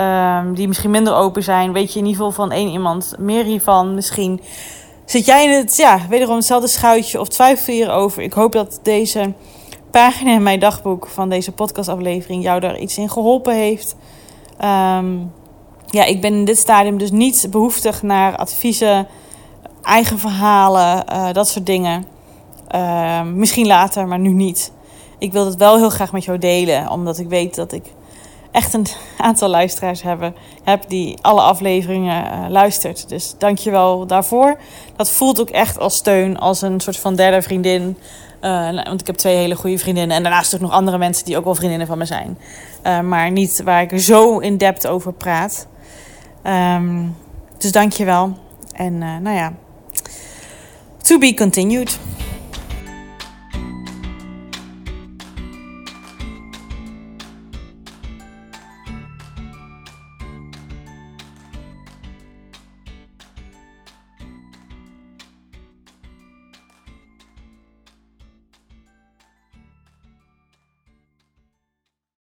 [SPEAKER 1] Um, die misschien minder open zijn. Weet je in ieder geval van één iemand meer hiervan. Misschien zit jij in het, ja, wederom hetzelfde schuitje of twijfel hierover. Ik hoop dat deze pagina in mijn dagboek van deze podcastaflevering jou daar iets in geholpen heeft. Um, ja, ik ben in dit stadium dus niet behoeftig naar adviezen, eigen verhalen, uh, dat soort dingen. Uh, misschien later, maar nu niet. Ik wil het wel heel graag met jou delen, omdat ik weet dat ik echt een aantal luisteraars hebben, heb die alle afleveringen uh, luistert. Dus dank je wel daarvoor. Dat voelt ook echt als steun, als een soort van derde vriendin. Uh, want ik heb twee hele goede vriendinnen. En daarnaast ook nog andere mensen die ook wel vriendinnen van me zijn. Uh, maar niet waar ik zo in depth over praat. Um, dus dank je wel. En nou ja, to be continued.